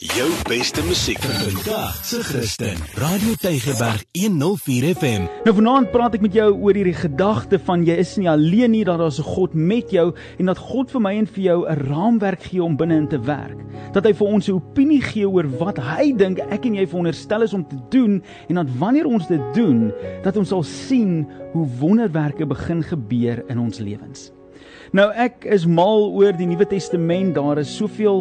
Jou beste musiek vandag se Christen. Radio Tygerberg 104 FM. Nou vanaand praat ek met jou oor hierdie gedagte van jy is nie alleen nie, dat daar 'n God met jou en dat God vir my en vir jou 'n raamwerk gee om binne in te werk. Dat hy vir ons 'n opinie gee oor wat hy dink ek en jy veronderstel is om te doen en dat wanneer ons dit doen, dat ons sal sien hoe wonderwerke begin gebeur in ons lewens. Nou ek is mal oor die Nuwe Testament. Daar is soveel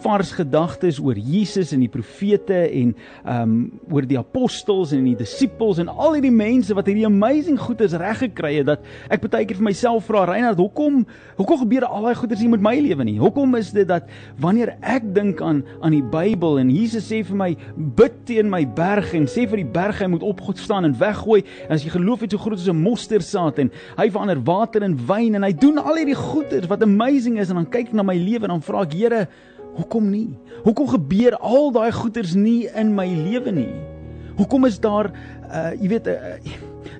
vars gedagtes oor Jesus en die profete en ehm um, oor die apostels en die disippels en al hierdie mense wat hierdie amazing goed is reg gekry het dat ek baie keer vir myself vra Reinhard, hoekom hoekom gebeur al daai goeders nie met my lewe nie? Hoekom is dit dat wanneer ek dink aan aan die Bybel en Jesus sê vir my bid teen my berg en sê vir die berg hy moet opgestaan en weggooi en as jy geloof het so groot soos 'n mosterdsaad en hy verander water in wyn en hy doen al hierdie goeders wat amazing is en dan kyk ek na my lewe en dan vra ek Here, hoekom nie? Hoekom gebeur al daai goeders nie in my lewe nie? Hoekom is daar uh jy weet uh,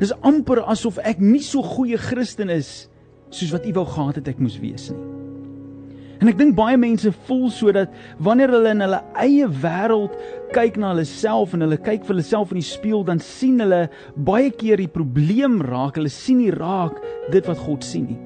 is amper asof ek nie so goeie Christen is soos wat U wou gehad het ek moes wees nie. En ek dink baie mense voel sodat wanneer hulle in hulle eie wêreld kyk na hulle self en hulle kyk vir hulle self in die spieël dan sien hulle baie keer die probleem raak, hulle sien nie raak dit wat God sien nie.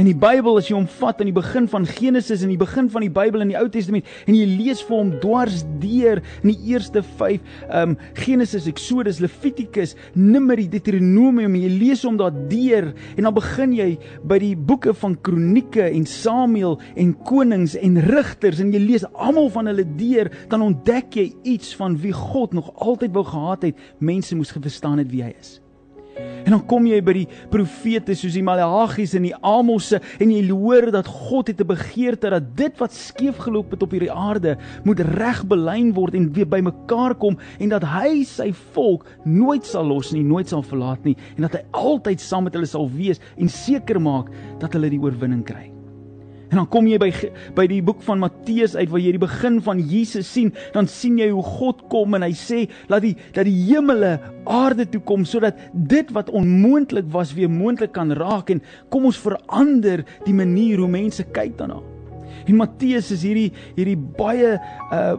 In die Bybel as jy hom vat aan die begin van Genesis en die begin van die Bybel in die Ou Testament en jy lees vir hom dwars deur in die eerste 5 um Genesis, Exodus, Levitikus, Numeri, Deuteronomium, jy lees hom daar deur en dan begin jy by die boeke van Kronieke en Samuel en Konings en Rigters en jy lees almal van hulle deur, dan ontdek jy iets van wie God nog altyd wou gehad het mense moes verstaan het wie hy is. En dan kom jy by die profete soos die Maleagies en die Amosse en jy hoor dat God het 'n begeerte dat dit wat skeef geloop het op hierdie aarde moet reg belyn word en weer bymekaar kom en dat hy sy volk nooit sal los nie, nooit sal verlaat nie en dat hy altyd saam met hulle sal wees en seker maak dat hulle die oorwinning kry. En dan kom jy by by die boek van Matteus uit waar jy die begin van Jesus sien, dan sien jy hoe God kom en hy sê laat die dat die hemele aarde toe kom sodat dit wat onmoontlik was weer moontlik kan raak en kom ons verander die manier hoe mense kyk daarna. En Matteus is hierdie hierdie baie uh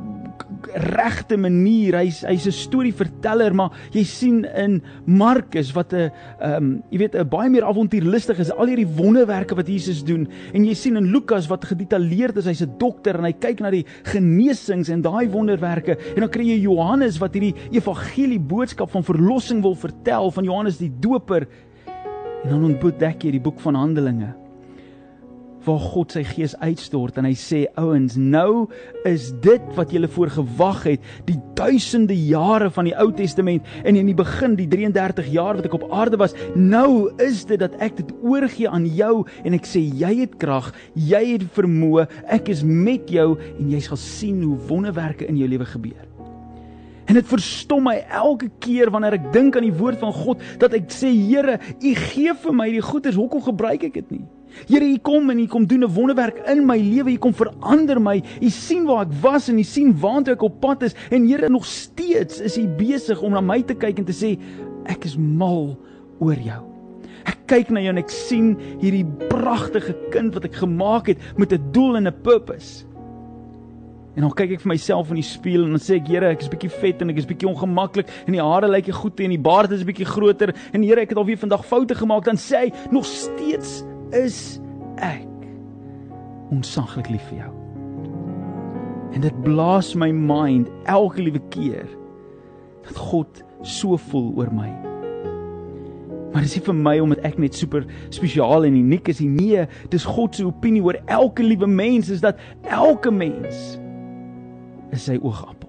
regte manier. Hy's hy's 'n storieverteller, maar jy sien in Markus wat 'n ehm um, jy weet 'n baie meer avontuurlustig is al hierdie wonderwerke wat Jesus doen. En jy sien in Lukas wat gedetailleerd is, hy's 'n dokter en hy kyk na die genesings en daai wonderwerke. En dan kry jy Johannes wat hierdie evangelie boodskap van verlossing wil vertel van Johannes die Doper. En dan ontdek jy die boek van Handelinge waar God sy gees uitstort en hy sê ouens nou is dit wat julle voor gewag het die duisende jare van die Ou Testament en in die begin die 33 jaar wat ek op aarde was nou is dit dat ek dit oorgee aan jou en ek sê jy het krag jy het vermoë ek is met jou en jy sal sien hoe wonderwerke in jou lewe gebeur En dit verstom my elke keer wanneer ek dink aan die woord van God dat ek sê Here, U gee vir my die goeders, hoekom gebruik ek dit nie? Here, U kom en U kom doen 'n wonderwerk in my lewe. U kom verander my. U sien waar ek was en U sien waantoe ek op pad is en Here, nog steeds is U besig om na my te kyk en te sê ek is mal oor jou. Ek kyk na jou en ek sien hierdie pragtige kind wat ek gemaak het met 'n doel en 'n purpose. En dan kyk ek vir myself in die spieël en dan sê ek Here, ek is bietjie vet en ek is bietjie ongemaklik en die hare lyk nie goed nie en die baard is bietjie groter en Here, ek het alweer vandag foute gemaak. Dan sê hy nog steeds is ek onsaglik lief vir jou. En dit blaas my mind elke liewe keer dat God so voel oor my. Maar dis nie vir my omdat ek net super spesiaal en uniek is nie. Nee, dis God se opinie oor elke liewe mens is dat elke mens is sy oogappel.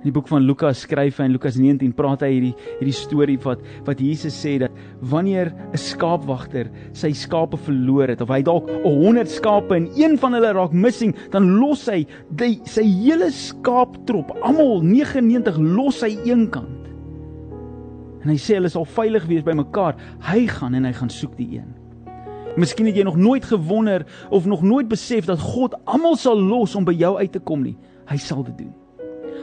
In die boek van Lukas skryf hy in Lukas 19 praat hy hierdie hierdie storie wat wat Jesus sê dat wanneer 'n skaapwagter sy skape verloor het of hy dalk 100 skape en een van hulle raak missing, dan los hy die, sy hele skaaptrop, almal 99 los hy eenkant. En hy sê hulle sal veilig wees by mekaar. Hy gaan en hy gaan soek die een. Miskien het jy nog nooit gewonder of nog nooit besef dat God almal sal los om by jou uit te kom nie. Hy sal dit doen.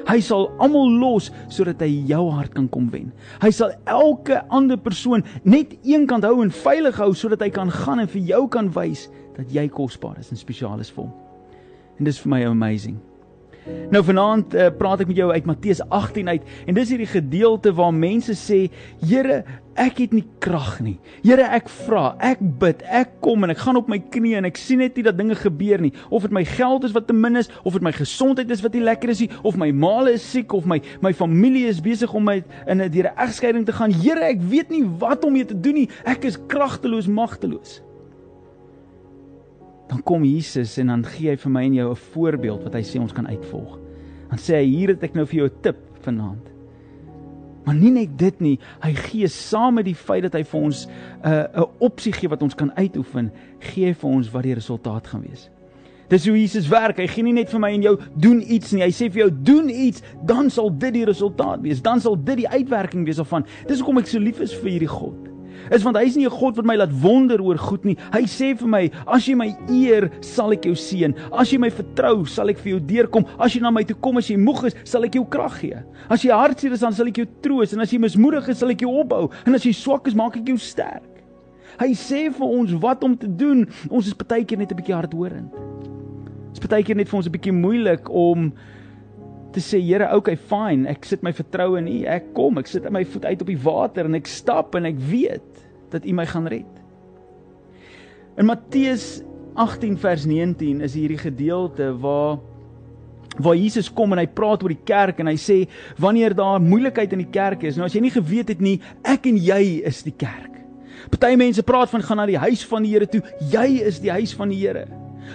Hy sal almal los sodat hy jou hart kan kom wen. Hy sal elke ander persoon net een kant hou en veilig hou sodat hy kan gaan en vir jou kan wys dat jy kosbaar is en spesiaal is vir hom. En dis vir my amazing. Nou vanaand uh, praat ek met jou uit Matteus 18 uit en dis hierdie gedeelte waar mense sê Here ek het nie krag nie. Here ek vra, ek bid, ek kom en ek gaan op my knieë en ek sien net nie dat dinge gebeur nie. Of dit my geld is wat te min is, of dit my gesondheid is wat nie lekker is nie, of my maale is siek of my my familie is besig om my in 'n deur 'n egskeiding te gaan. Here ek weet nie wat om mee te doen nie. Ek is kragteloos, magteloos. Dan kom Jesus en dan gee hy vir my en jou 'n voorbeeld wat hy sê ons kan uitvolg. Dan sê hy hier het ek nou vir jou 'n tip vanaand. Maar nie net dit nie, hy gee saam met die feit dat hy vir ons 'n uh, 'n opsie gee wat ons kan uitoefen, gee hy vir ons wat die resultaat gaan wees. Dis hoe Jesus werk. Hy gee nie net vir my en jou doen iets nie. Hy sê vir jou doen iets, dan sal dit die resultaat wees. Dan sal dit die uitwerking wees of van. Dis hoekom ek so lief is vir hierdie God is want hy is nie 'n God wat my laat wonder oor goed nie. Hy sê vir my, as jy my eer, sal ek jou seën. As jy my vertrou, sal ek vir jou deurkom. As jy na my toe kom as jy moeg is, sal ek jou krag gee. As jy hartseer is, dan sal ek jou troos en as jy mismoedig is, sal ek jou opbou en as jy swak is, maak ek jou sterk. Hy sê vir ons wat om te doen. Ons is baie keer net 'n bietjie hardhoorend. Dit is baie keer net vir ons 'n bietjie moeilik om te sê Here, okay, fine, ek sit my vertroue in U. Ek kom, ek sit my voet uit op die water en ek stap en ek weet dat U my gaan red. In Matteus 18 vers 19 is hierdie gedeelte waar waar Jesus kom en hy praat oor die kerk en hy sê wanneer daar moeilikheid in die kerk is, nou as jy nie geweet het nie, ek en jy is die kerk. Party mense praat van gaan na die huis van die Here toe. Jy is die huis van die Here.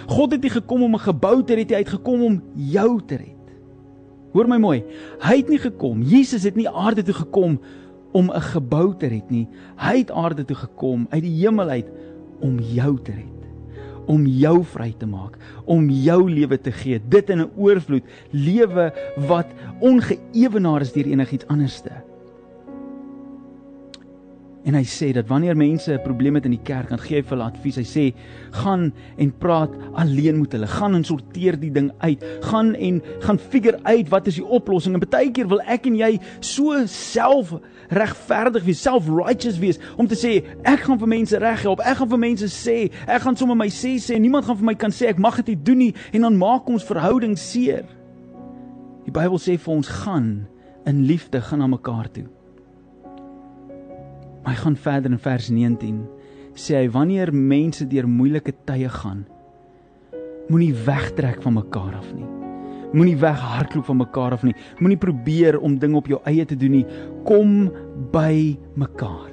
God het nie gekom om 'n gebou te red, hy het gekom om jou te red. Hoor my mooi. Hy het nie gekom. Jesus het nie aarde toe gekom om 'n gebou te red nie. Hy het aarde toe gekom uit die hemel uit om jou te red. Om jou vry te maak, om jou lewe te gee, dit in 'n oorvloed, lewe wat ongeëwenaar is deur enigiets anderste. En hy sê dat wanneer mense 'n probleem het in die kerk, dan gee hy vir hulle advies. Hy sê: "Gaan en praat alleen met hulle. Gaan en sorteer die ding uit. Gaan en gaan figure uit wat is die oplossing." En baie keer wil ek en jy so self regverdig wees, self-righteous wees om te sê ek gaan vir mense reg help. Ek gaan vir mense sê, ek gaan sommer my sê sê. Niemand gaan vir my kan sê ek mag dit nie doen nie en dan maak ons verhouding seer. Die Bybel sê vir ons gaan in liefde gaan na mekaar toe. Maar hy gaan verder in vers 19 sê hy wanneer mense deur moeilike tye gaan moenie wegtrek van mekaar af nie. Moenie weghardloop van mekaar af nie. Moenie probeer om dinge op jou eie te doen nie. Kom by mekaar.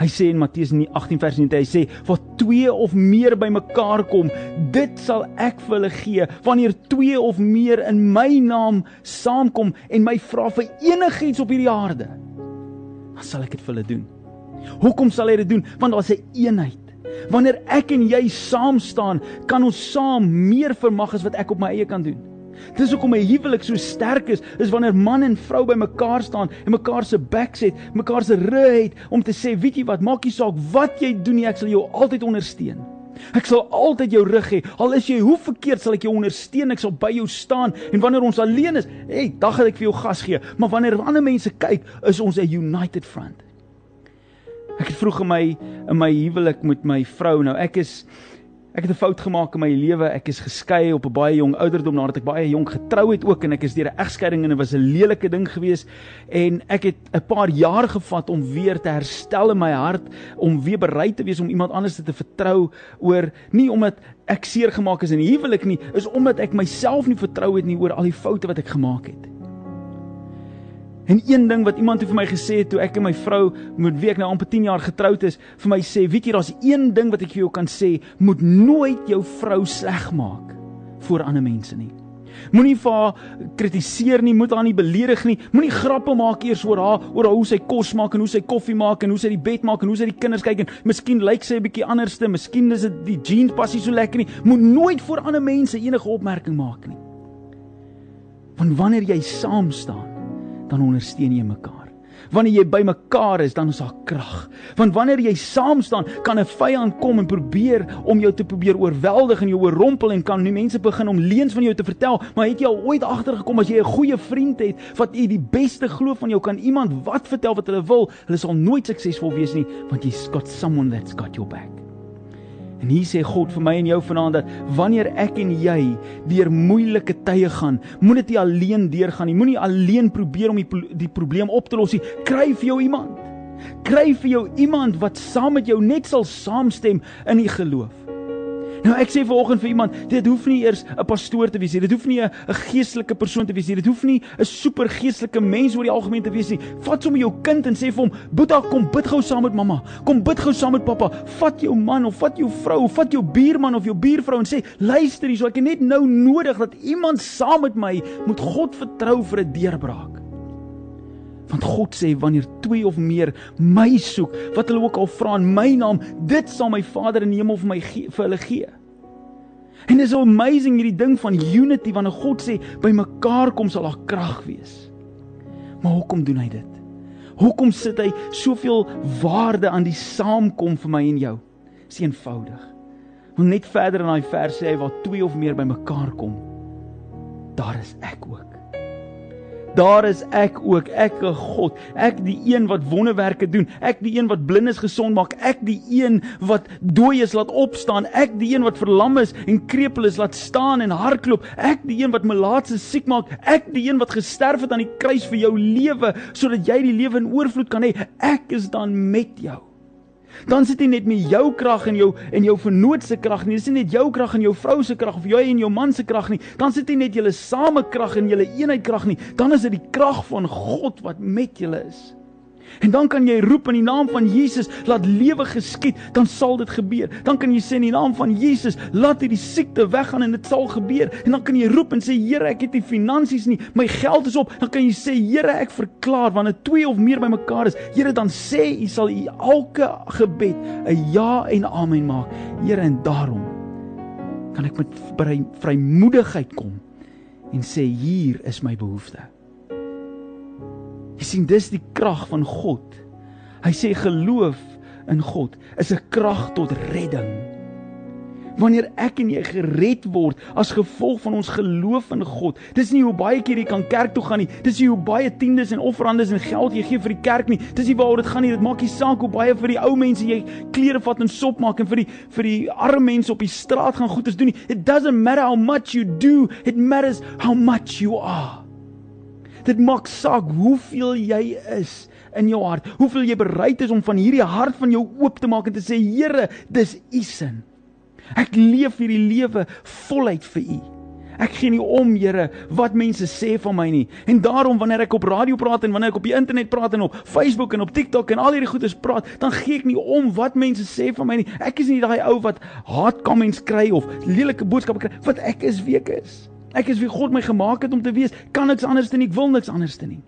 Hy sê in Matteus 18 vers 19 hy sê waar twee of meer by mekaar kom, dit sal ek vir hulle gee. Wanneer twee of meer in my naam saamkom en my vra vir enigiets op hierdie aarde, dan sal ek dit vir hulle doen. Hoekom sal hy dit doen? Want daar's 'n eenheid. Wanneer ek en jy saam staan, kan ons saam meer vermag as wat ek op my eie kan doen. Dis hoekom 'n huwelik so sterk is, is wanneer man en vrou by mekaar staan en mekaar se backs het, mekaar se rug het om te sê, weet jy wat, maak nie saak wat jy doen nie, ek sal jou altyd ondersteun. Ek sal altyd jou rug hê. Al is jy hoe verkeerd, sal ek jou ondersteun. Ek sal by jou staan. En wanneer ons alleen is, hey, dan gaan ek vir jou gas gee. Maar wanneer ander mense kyk, is ons 'n united front. Ek het vroeg in my in my huwelik met my vrou. Nou ek is ek het 'n fout gemaak in my lewe. Ek is geskei op 'n baie jong ouderdom nadat ek baie jonk getrou het ook en ek is deur 'n egskeiding en dit was 'n lelike ding geweest en ek het 'n paar jaar gevat om weer te herstel in my hart, om weer bereid te wees om iemand anders te vertrou oor nie omdat ek seer gemaak is in die huwelik nie, is omdat ek myself nie vertrou het nie oor al die foute wat ek gemaak het. En een ding wat iemand vir my gesê het toe ek en my vrou moet week nou amper 10 jaar getroud is, vir my sê, weet jy, daar's een ding wat ek vir jou kan sê, moet nooit jou vrou sleg maak voor ander mense nie. Moenie vir haar kritiseer nie, moet haar nie beledig nie. Moenie grappe maak eers oor haar, oor hoe sy kos maak en hoe sy koffie maak en hoe sy die bed maak en hoe sy die kinders kyk en miskien lyk sy 'n bietjie anderste, miskien is dit die jeans pas nie so lekker nie. Moet nooit voor ander mense enige opmerking maak nie. Want wanneer jy saam staan dan ondersteun jy mekaar. Wanneer jy by mekaar is, dan is daar krag. Want wanneer jy saam staan, kan 'n vyand kom en probeer om jou te probeer oorweldig en jou oorrompel en kan nie mense begin om leuns van jou te vertel, maar het jy al ooit agtergekom as jy 'n goeie vriend het wat jy die beste glo van jou kan iemand wat vertel wat hulle wil, hulle sal nooit suksesvol wees nie, want jy's got someone that's got your back. En hier sê God vir my en jou vanaand dat wanneer ek en jy deur moeilike tye gaan, moenie dit alleen deurgaan nie. Moenie alleen probeer om die die probleem op te los nie. Kry vir jou iemand. Kry vir jou iemand wat saam met jou net sal saamstem in die geloof. Nou ek sê vanoggend vir iemand, dit hoef nie eers 'n pastoor te wees nie. Dit hoef nie 'n geestelike persoon te wees nie. Dit hoef nie 'n super geestelike mens oor die algemeen te wees nie. Vat sommer jou kind en sê vir hom, "Boeta, kom bid gou saam met mamma. Kom bid gou saam met pappa. Vat jou man of vat jou vrou of vat jou buurman of jou buurvrou en sê, "Luister hier, so ek het net nou nodig dat iemand saam met my moet God vertrou vir 'n deurbraak." Want God sê wanneer twee of meer my soek, wat hulle ook al vra in my naam, dit sal my Vader in die hemel vir my gee, vir hulle gee. En is amazing hierdie ding van unity wanneer God sê by mekaar kom sal daar krag wees. Maar hoekom doen hy dit? Hoekom sit hy soveel waarde aan die saamkom vir my en jou? Dis eenvoudig. Want net verder in daai vers sê hy waar twee of meer by mekaar kom, daar is ek ook. Daar is ek ook, ek 'n God, ek die een wat wonderwerke doen, ek die een wat blindes gesond maak, ek die een wat dooies laat opstaan, ek die een wat verlammes en krepeles laat staan en hardloop, ek die een wat melaatse siek maak, ek die een wat gesterf het aan die kruis vir jou lewe sodat jy die lewe in oorvloed kan hê. Ek is dan met jou. Dan sit jy net met jou krag en jou en jou vernoot se krag nie. Dis nie net jou krag en jou vrou se krag of jy en jou man se krag nie. Dan sit jy net julle same krag en julle eenheid krag nie. Dan is dit die krag van God wat met julle is. En dan kan jy roep in die naam van Jesus, laat lewe geskied, dan sal dit gebeur. Dan kan jy sê in die naam van Jesus, laat hierdie siekte weggaan en dit sal gebeur. En dan kan jy roep en sê Here, ek het nie finansies nie, my geld is op. Dan kan jy sê Here, ek verklaar wanneer twee of meer bymekaar is, Here, dan sê U sal U elke gebed 'n ja en amen maak. Here, en daarom kan ek met vrymoedigheid kom en sê hier is my behoefte. Jy sien dis die krag van God. Hy sê geloof in God is 'n krag tot redding. Wanneer ek en jy gered word as gevolg van ons geloof in God. Dis nie hoe baie keer jy kan kerk toe gaan nie. Dis nie hoe baie tiendes en offerandes en geld jy gee vir die kerk nie. Dis nie waaroor dit gaan nie. Dit maak nie saak hoe baie vir die ou mense jy klere vat en sop maak en vir die vir die arme mense op die straat gaan goeders doen nie. It doesn't matter how much you do. It matters how much you are. Dit maak saak hoeveel jy is in jou hart. Hoeveel jy bereid is om van hierdie hart van jou oop te maak en te sê Here, dis U sin. Ek leef hierdie lewe voluit vir U. Ek gee nie om, Here, wat mense sê van my nie. En daarom wanneer ek op radio praat en wanneer ek op die internet praat en op Facebook en op TikTok en al hierdie goedes praat, dan gee ek nie om wat mense sê van my nie. Ek is nie daai ou wat haat comments kry of lelike boodskappe kry, want ek is wie ek is. Ek is wie God my gemaak het om te wees. Kan niks anders doen. Ek wil niks anders doen nie.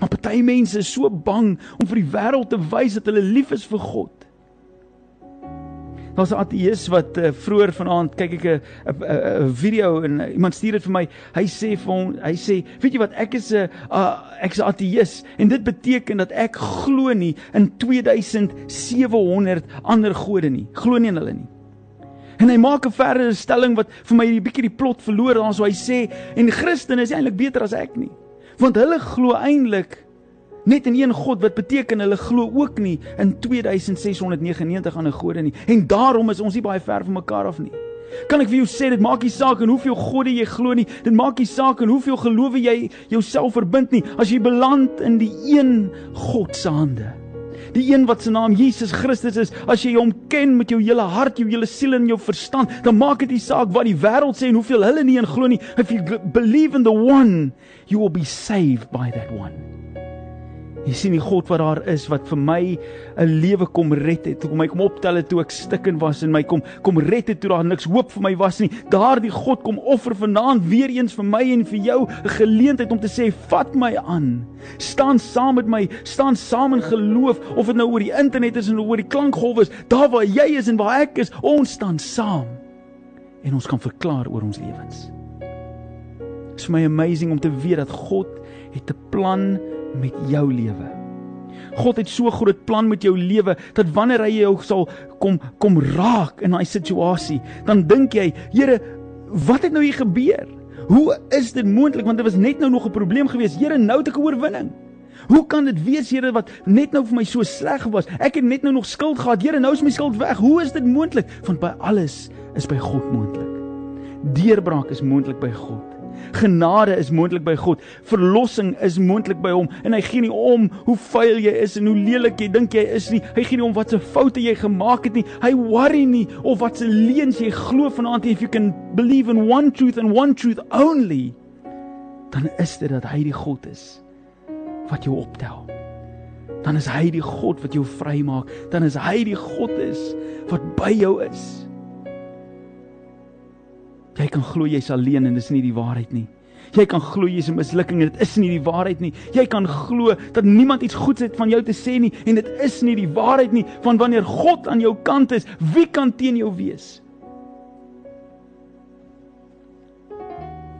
Maar party mense is so bang om vir die wêreld te wys dat hulle lief is vir God. Daar's 'n ateïs wat uh, vroeër vanaand kyk ek 'n 'n video en uh, iemand stuur dit vir my. Hy sê vir hom, hy sê, "Weet jy wat? Ek is 'n uh, ek's 'n ateïs en dit beteken dat ek glo nie in 2700 ander gode nie. Glo nie in hulle nie." En hy maak 'n verdere stelling wat vir my 'n bietjie die plot verloor dan so hy sê en Christene is eintlik beter as ek nie. Want hulle glo eintlik net in een God wat beteken hulle glo ook nie in 2699 ander gode nie. En daarom is ons nie baie ver van mekaar af nie. Kan ek vir jou sê dit maak nie saak in hoeveel gode jy glo nie. Dit maak nie saak in hoeveel gelowe jy jouself verbind nie. As jy beland in die een God se hande die een wat se naam Jesus Christus is, as jy hom ken met jou hele hart, jou hele siel en jou verstand, dan maak dit nie saak wat die wêreld sê en hoeveel hulle nie in glo nie. If you believe in the one, you will be saved by that one. Jy sien die God wat daar is wat vir my 'n lewe kom red het. Kom my kom optel het toe ek stikken was en my kom kom red het toe daar niks hoop vir my was nie. Daardie God kom offer vanaand weer eens vir my en vir jou 'n geleentheid om te sê vat my aan. Staan saam met my, staan saam in geloof of dit nou oor die internet is en oor die klankgolwe is, daar waar jy is en waar ek is, ons staan saam. En ons kan verklaar oor ons lewens. Dit is my amazing om te weet dat God het 'n plan met jou lewe. God het so groot plan met jou lewe dat wanneer hy jou sal kom kom raak in daai situasie, dan dink jy, Here, wat het nou hier gebeur? Hoe is dit moontlik want dit was net nou nog 'n probleem geweest. Here, nou het ek 'n oorwinning. Hoe kan dit wees, Here, wat net nou vir my so sleg was? Ek het net nou nog skuld gehad. Here, nou is my skuld weg. Hoe is dit moontlik? Want by alles is by God moontlik. Deurbraak is moontlik by God. Genade is moontlik by God. Verlossing is moontlik by hom en hy gee nie om hoe vuil jy is en hoe lelik jy dink jy is nie. Hy gee nie om wat se foute jy gemaak het nie. Hy worry nie of wat se leuns jy glo vanaand if you can believe in one truth and one truth only. Dan is dit dat hy die God is wat jou optel. Dan is hy die God wat jou vrymaak. Dan is hy die God is wat by jou is. Jy kan glo jy's alleen en dis nie die waarheid nie. Jy kan glo jy's 'n mislukking en dit is nie die waarheid nie. Jy kan glo dat niemand iets goeds het van jou te sê nie en dit is nie die waarheid nie. Van wanneer God aan jou kant is, wie kan teen jou wees?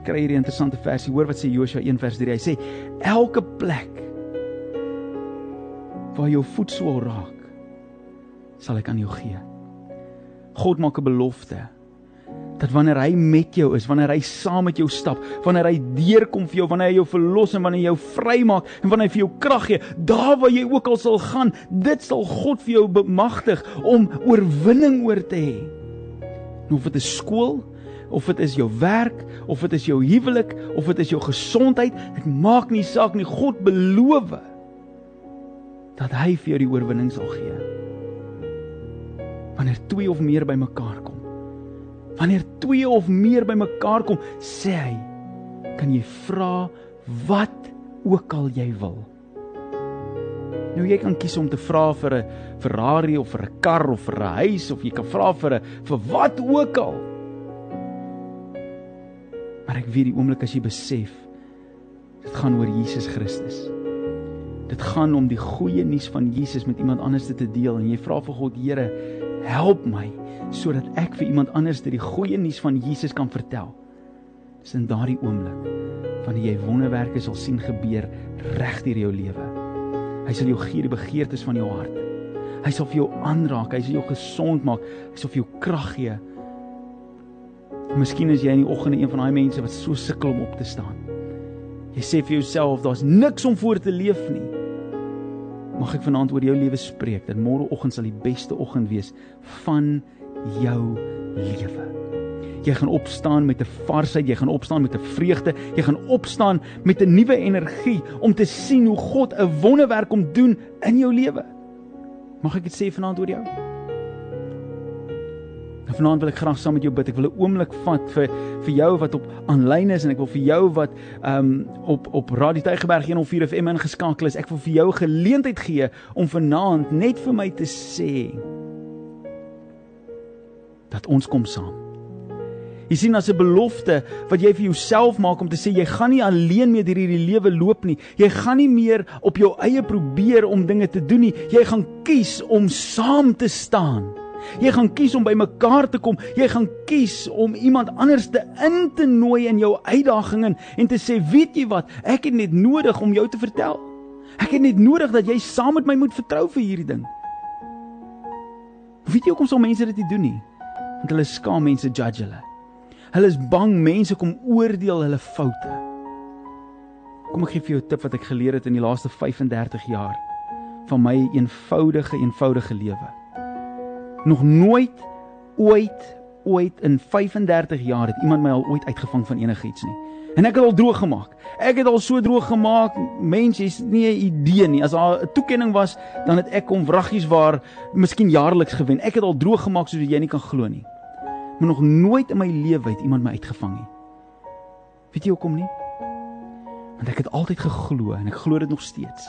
Kry hierdie interessante versie. Hoor wat sê Josua 1 vers 3. Hy sê elke plek waar jou voetswol raak, sal ek aan jou gee. God maak 'n belofte dat wanneer hy met jou is, wanneer hy saam met jou stap, wanneer hy deurkom vir jou, wanneer hy jou verlos en wanneer hy jou vrymaak en wanneer hy vir jou krag gee, daar waar jy ook al sal gaan, dit sal God vir jou bemagtig om oorwinning oor te hê. Of dit is skool, of dit is jou werk, of dit is jou huwelik, of dit is jou gesondheid, dit maak nie saak nie. God beloof dat hy vir jou die oorwinning sal gee. Wanneer twee of meer bymekaar kom Wanneer twee of meer bymekaar kom, sê hy, kan jy vra wat ook al jy wil. Nou jy kan kies om te vra vir 'n Ferrari of vir 'n kar of vir 'n huis of jy kan vra vir 'n vir wat ook al. Maar ek weet die oomblik as jy besef dit gaan oor Jesus Christus. Dit gaan om die goeie nuus van Jesus met iemand anders te deel en jy vra vir God, Here, help my sodat ek vir iemand anders die goeie nuus van Jesus kan vertel. Dis in daardie oomblik wanneer jy wonderwerke sal sien gebeur reg deur jou lewe. Hy sal jou gee die begeertes van jou hart. Hy sal vir jou aanraak, hy sal jou gesond maak, hy sal vir jou krag gee. Miskien is jy in die oggende een van daai mense wat so sukkel om op te staan. Jy sê vir jouself daar's niks om voor te leef nie. Mag ek vanaand oor jou lewe spreek dat môreoggend sal die beste oggend wees van jou lewe. Jy gaan opstaan met 'n varsheid, jy gaan opstaan met 'n vreugde, jy gaan opstaan met 'n nuwe energie om te sien hoe God 'n wonderwerk kom doen in jou lewe. Mag ek dit sê vanaand oor jou? En vanaand wil ek graag saam met jou bid. Ek wil 'n oomblik vat vir vir jou wat op aanlyn is en ek wil vir jou wat ehm um, op op Radio Tygerberg 104 FM ingeskakel is. Ek wil vir jou geleentheid gee om vanaand net vir my te sê dat ons kom saam. Jy sien as 'n belofte wat jy vir jouself maak om te sê jy gaan nie alleen meer hierdie lewe loop nie. Jy gaan nie meer op jou eie probeer om dinge te doen nie. Jy gaan kies om saam te staan. Jy gaan kies om by mekaar te kom. Jy gaan kies om iemand anders te in te nooi in jou uitdagings en te sê, "Weet jy wat? Ek het net nodig om jou te vertel. Ek het net nodig dat jy saam met my moet vertrou vir hierdie ding." Weet jy hoekom so mense dit nie doen nie? want hulle skaam mense judge hulle. Hulle is bang mense kom oordeel hulle foute. Kom ek gee vir jou 'n tip wat ek geleer het in die laaste 35 jaar van my eenvoudige eenvoudige lewe. Nog nooit ooit ooit in 35 jaar het iemand my al ooit uitgevang van enigiets nie. En ek het al droog gemaak. Ek het al so droog gemaak, mense is nie 'n idee nie. As daar 'n toekenning was, dan het ek hom wraggies waar miskien jaarliks gewen. Ek het al droog gemaak sodat jy nie kan glo nie maar nog nooit in my lewe het iemand my uitgevang nie. Weet jy hoekom nie? Want ek het altyd geglo en ek glo dit nog steeds.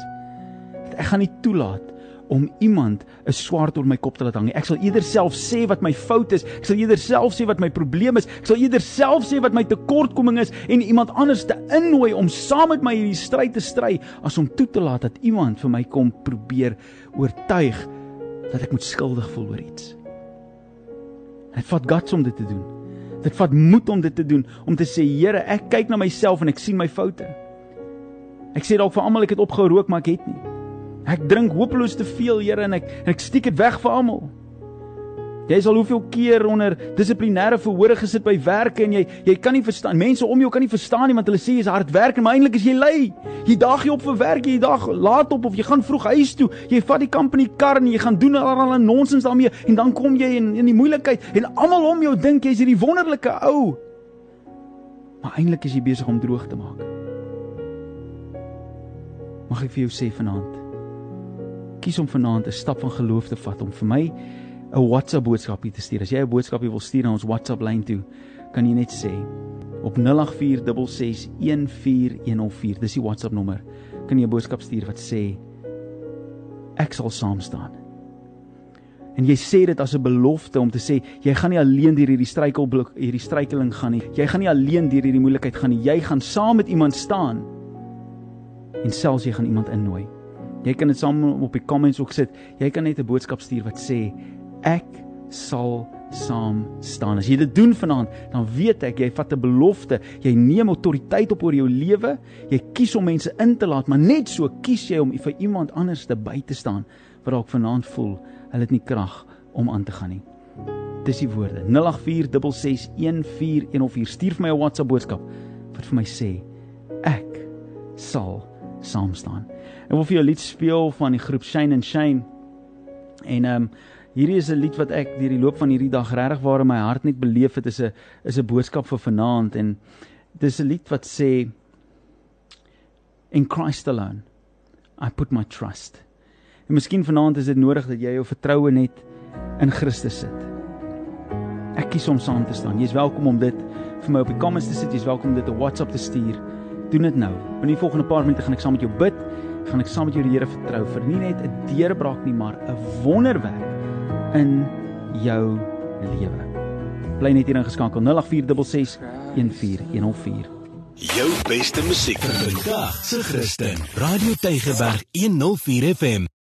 Ek gaan nie toelaat om iemand 'n swaard oor my kop te laat hang nie. Ek sal eerder self sê wat my fout is. Ek sal eerder self sê wat my probleem is. Ek sal eerder self sê wat my tekortkoming is en iemand anders te innooi om saam met my hierdie stryd te stry as om toe te laat dat iemand vir my kom probeer oortuig dat ek moet skuldig voel oor iets. Dit vat guts om dit te doen. Dit vat moed om dit te doen om te sê Here, ek kyk na myself en ek sien my foute. Ek sê dalk vir almal ek het opgehou rook, maar ek het nie. Ek drink hopeloos te veel, Here, en ek en ek steek dit weg vir almal. Jy sal hoeveel keer onder dissiplinêre verhore gesit by werke en jy jy kan nie verstaan. Mense om jou kan nie verstaan nie want hulle sê jy's hard werk en maar eintlik is jy lui. Jy daag jy op vir werk, jy daag laat op of jy gaan vroeg huis toe. Jy vat die company kar en jy gaan doen allerlei nonsens daarmee en dan kom jy in in die moeilikheid en almal om jou dink jy's hierdie wonderlike ou. Maar eintlik is jy besig om droog te maak. Mag ek vir jou sê vanaand. Kies om vanaand 'n stap van geloof te vat om vir my 'n WhatsApp boodskapie te stuur. As jy 'n boodskapie wil stuur na ons WhatsApp lyn toe, kan jy net sê op 0846614104. Dis die WhatsApp nommer. Kan jy 'n boodskap stuur wat sê ek sal saam staan. En jy sê dit as 'n belofte om te sê jy gaan nie alleen deur hierdie struikelblok hierdie struikeling gaan nie. Jy gaan nie alleen deur hierdie moeilikheid gaan nie. Jy gaan saam met iemand staan. En selfs jy gaan iemand innooi. Jy kan dit saam op die comments ook sit. Jy kan net 'n boodskap stuur wat sê ek sal saam staan. As jy dit doen vanaand, dan weet ek jy vat 'n belofte. Jy neem autoriteit op oor jou lewe. Jy kies om mense in te laat, maar net so kies jy om vir iemand anders te by te staan wat dalk vanaand voel hulle het nie krag om aan te gaan nie. Dis die woorde. 0846614104 stuur vir my 'n WhatsApp boodskap wat vir my sê ek sal saam staan. Ek wil vir jou 'n lied speel van die groep Shine and Shine. En ehm um, Hierdie is 'n lied wat ek deur die loop van hierdie dag regtig waar in my hart net beleef het is 'n is 'n boodskap vir vanaand en dis 'n lied wat sê in Christ alone I put my trust. En miskien vanaand is dit nodig dat jy jou vertroue net in Christus sit. Ek kies om saam te staan. Jy's welkom om dit vir my op die comments te sit. Jy's welkom om dit op WhatsApp te stuur. Doen dit nou. In die volgende paar minute gaan ek saam met jou bid. Gaan ek saam met jou die Here vertrou vir nie net 'n deurbraak nie, maar 'n wonderwerk in jou lewe. Bly net hier ingeskakel 0846 14104. Jou beste musiek vir vandag se Christen. Radio Tygerberg 104 FM.